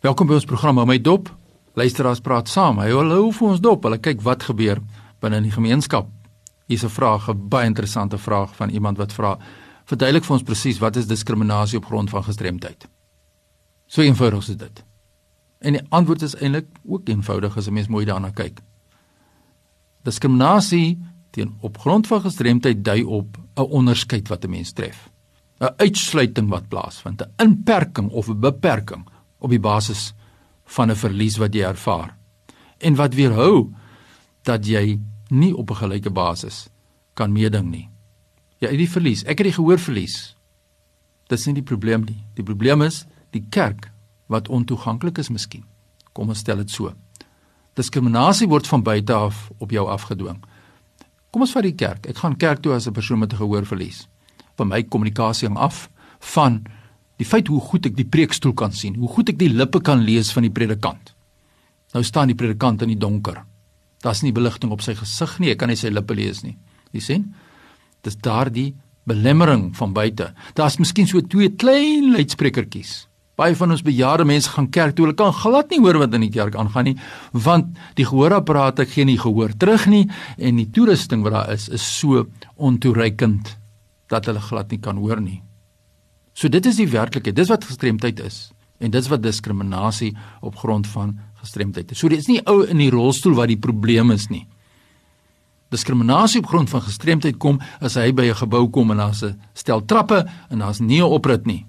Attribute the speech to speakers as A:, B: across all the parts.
A: Welkom by ons program Hou my dop. Luisteraars praat saam. Hy hou vir ons dop. Hulle kyk wat gebeur binne in die gemeenskap. Hier's 'n vraag, 'n baie interessante vraag van iemand wat vra: "Verduidelik vir ons presies wat is diskriminasie op grond van gestremdheid?" So eenvoudig is dit. En die antwoord is eintlik ook eenvoudig as 'n mens mooi daarna kyk. Diskriminasie teen op grond van gestremdheid dui op 'n onderskeid wat 'n mens tref. 'n Uitsluiting wat plaasvind, 'n inperking of 'n beperking op die basis van 'n verlies wat jy ervaar en wat weerhou dat jy nie op 'n gelyke basis kan meeding nie. Jy het die verlies, ek het die gehoor verlies. Dis nie die probleem nie. Die probleem is die kerk wat ontoeganklik is miskien. Kom ons stel dit so. Diskriminasie word van buite af op jou afgedwing. Kom ons vat die kerk. Ek gaan kerk toe as 'n persoon met 'n gehoor verlies. Vir my kommunikasie hang af van Die feit hoe goed ek die preekstoel kan sien, hoe goed ek die lippe kan lees van die predikant. Nou staan die predikant in die donker. Daar's nie beligting op sy gesig nie, ek kan nie sy lippe lees nie. Jy sien? Dis daardie belemmering van buite. Daar's miskien so twee klein luidsprekertjies. Baie van ons bejaarde mense gaan kerk toe, hulle kan glad nie hoor wat in die kerk aangaan nie, want die gehoorapparate gee nie gehoor terug nie en die toerusting wat daar is is so ontoereikend dat hulle glad nie kan hoor nie. So dit is die werklikheid. Dis wat gestremdheid is en dis wat diskriminasie op grond van gestremdheid is. So dit is nie ou in die rolstoel wat die probleem is nie. Diskriminasie op grond van gestremdheid kom as hy by 'n gebou kom en daar's 'n stel trappe en daar's nie 'n oprit nie.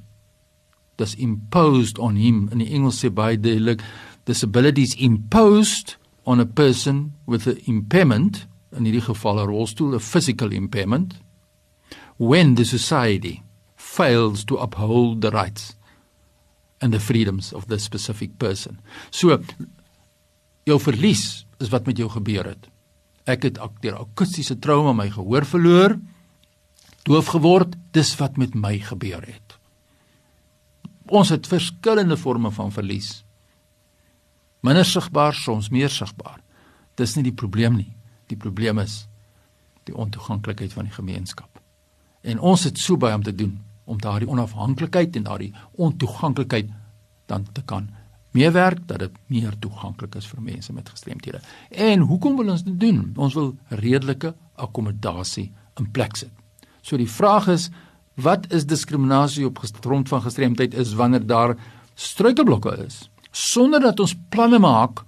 A: Dis imposed on him in die Engels sê baie duidelik disabilities imposed on a person with an impairment in hierdie geval 'n rolstoel 'n physical impairment when the society fails to uphold the rights and the freedoms of the specific person. So jou verlies is wat met jou gebeur het. Ek het deur akustiese trauma my gehoor verloor, doof geword, dis wat met my gebeur het. Ons het verskillende forme van verlies. Minder sigbaar, soms meer sigbaar. Dis nie die probleem nie. Die probleem is die ontoeganklikheid van die gemeenskap. En ons het so baie om te doen om daardie onafhanklikheid en daardie ontoeganklikheid dan te kan meewerk dat dit meer toeganklik is vir mense met gestremthede. En hoekom wil ons dit doen? Ons wil redelike akkommodasie in plek sit. So die vraag is wat is diskriminasie op grond van gestremdheid is wanneer daar struikelblokke is sonder dat ons planne maak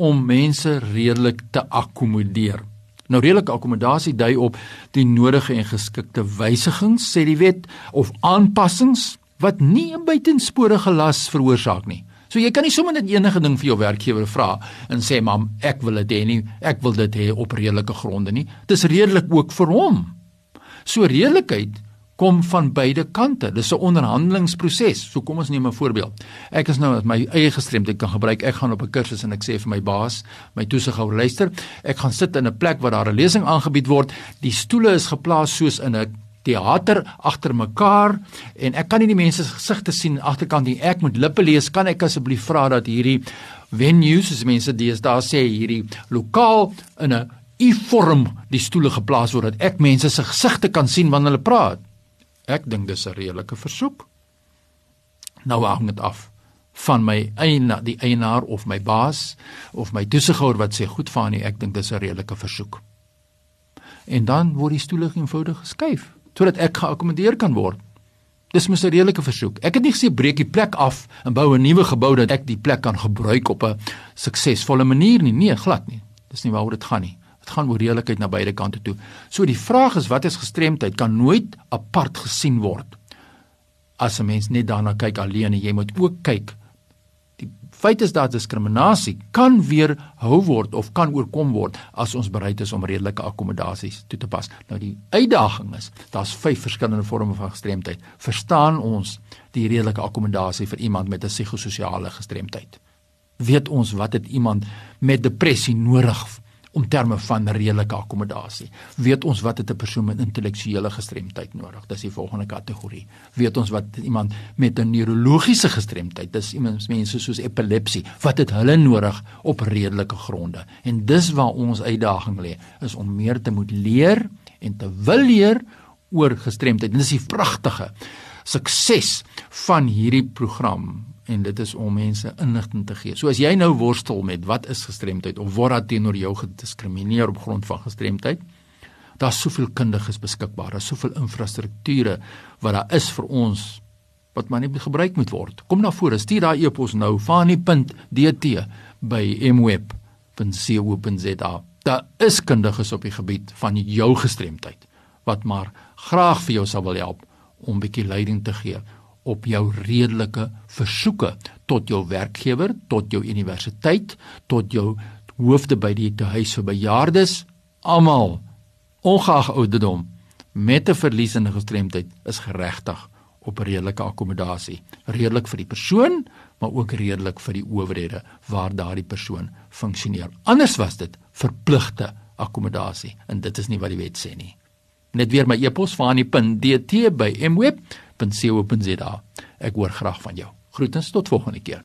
A: om mense redelik te akkommodeer. Nou redelike akkommodasie dui op die nodige en geskikte wysigings, sê die wet, of aanpassings wat nie 'n buitensporige las veroorsaak nie. So jy kan nie sommer net enige ding vir jou werkgewer vra en sê mam, ek wil dit hê nie, ek wil dit hê op redelike gronde nie. Dis redelik ook vir hom. So redelikheid kom van beide kante. Dis 'n onderhandelingsproses. So kom ons neem 'n voorbeeld. Ek is nou met my eie gestremdheid kan gebruik. Ek gaan op 'n kursus en ek sê vir my baas, my toesighouer, luister, ek gaan sit in 'n plek waar daar 'n lesing aangebied word. Die stoele is geplaas soos in 'n teater agter mekaar en ek kan nie die mense se gesigte sien agterkant nie. Ek moet lippe lees. Kan ek asseblief vra dat hierdie venues, as mense daar sê hierdie lokaal in 'n U-vorm die stoele geplaas word dat ek mense se gesigte kan sien wanneer hulle praat. Ek dink dis 'n redelike versoek. Nou hang dit af van my eienaar, die eienaar of my baas of my toesighouer wat sê goed van nie, ek dink dis 'n redelike versoek. En dan word die stoele eenvoudig geskuif sodat ek geakkommodeer kan word. Dis mos 'n redelike versoek. Ek het nie gesê breek die plek af en bou 'n nuwe gebou dat ek die plek kan gebruik op 'n suksesvolle manier nie. Nee, glad nie. Dis nie waaroor dit gaan nie. Dit gaan oor redelikheid na beide kante toe. So die vraag is wat is gestremdheid kan nooit apart gesien word. As 'n mens net daarna kyk alleen en jy moet ook kyk. Die feit is dat diskriminasie kan weer hou word of kan oorkom word as ons bereid is om redelike akkommodasies toe te pas. Nou die uitdaging is, daar's vyf verskillende vorme van gestremdheid. Verstaan ons die redelike akkommodasie vir iemand met 'n psigososiale gestremdheid? Weet ons wat het iemand met depressie nodig om terme van redelike akkommodasie. Weet ons wat het 'n persoon met intellektuele gestremdheid nodig? Dis die volgende kategorie. Weet ons wat iemand met 'n neurologiese gestremdheid, dis iemand mense soos epilepsie, wat het hulle nodig op redelike gronde? En dis waar ons uitdaging lê, is om meer te moet leer en te wil leer oor gestremdheid. En dis die pragtige sukses van hierdie program en dit is om mense inligting te gee. So as jy nou worstel met wat is gestremdheid of word daar teenoor jou gediskrimineer op grond van gestremdheid, daar's soveel kundiges beskikbaar, daar's soveel infrastrukture wat daar is vir ons wat maar nie gebruik moet word. Kom na vore, stuur daai e-pos nou fani.dt by mweb.co.za. Daar is kundiges op die gebied van jou gestremdheid wat maar graag vir jou sal wil help om 'n bietjie leiding te gee op jou redelike versoeke tot jou werkgewer, tot jou universiteit, tot jou hoofde by die huis vir bejaardes, almal ongeag ouderdom met 'n verliesende gestremdheid is geregtig op redelike akkommodasie. Redelik vir die persoon, maar ook redelik vir die owerhede waar daardie persoon funksioneer. Anders was dit verpligte akkommodasie en dit is nie wat die wet sê nie. Net weer my e-pos vanie.dt by mweb.co.za. Ek hoor graag van jou. Groetens tot volgende keer.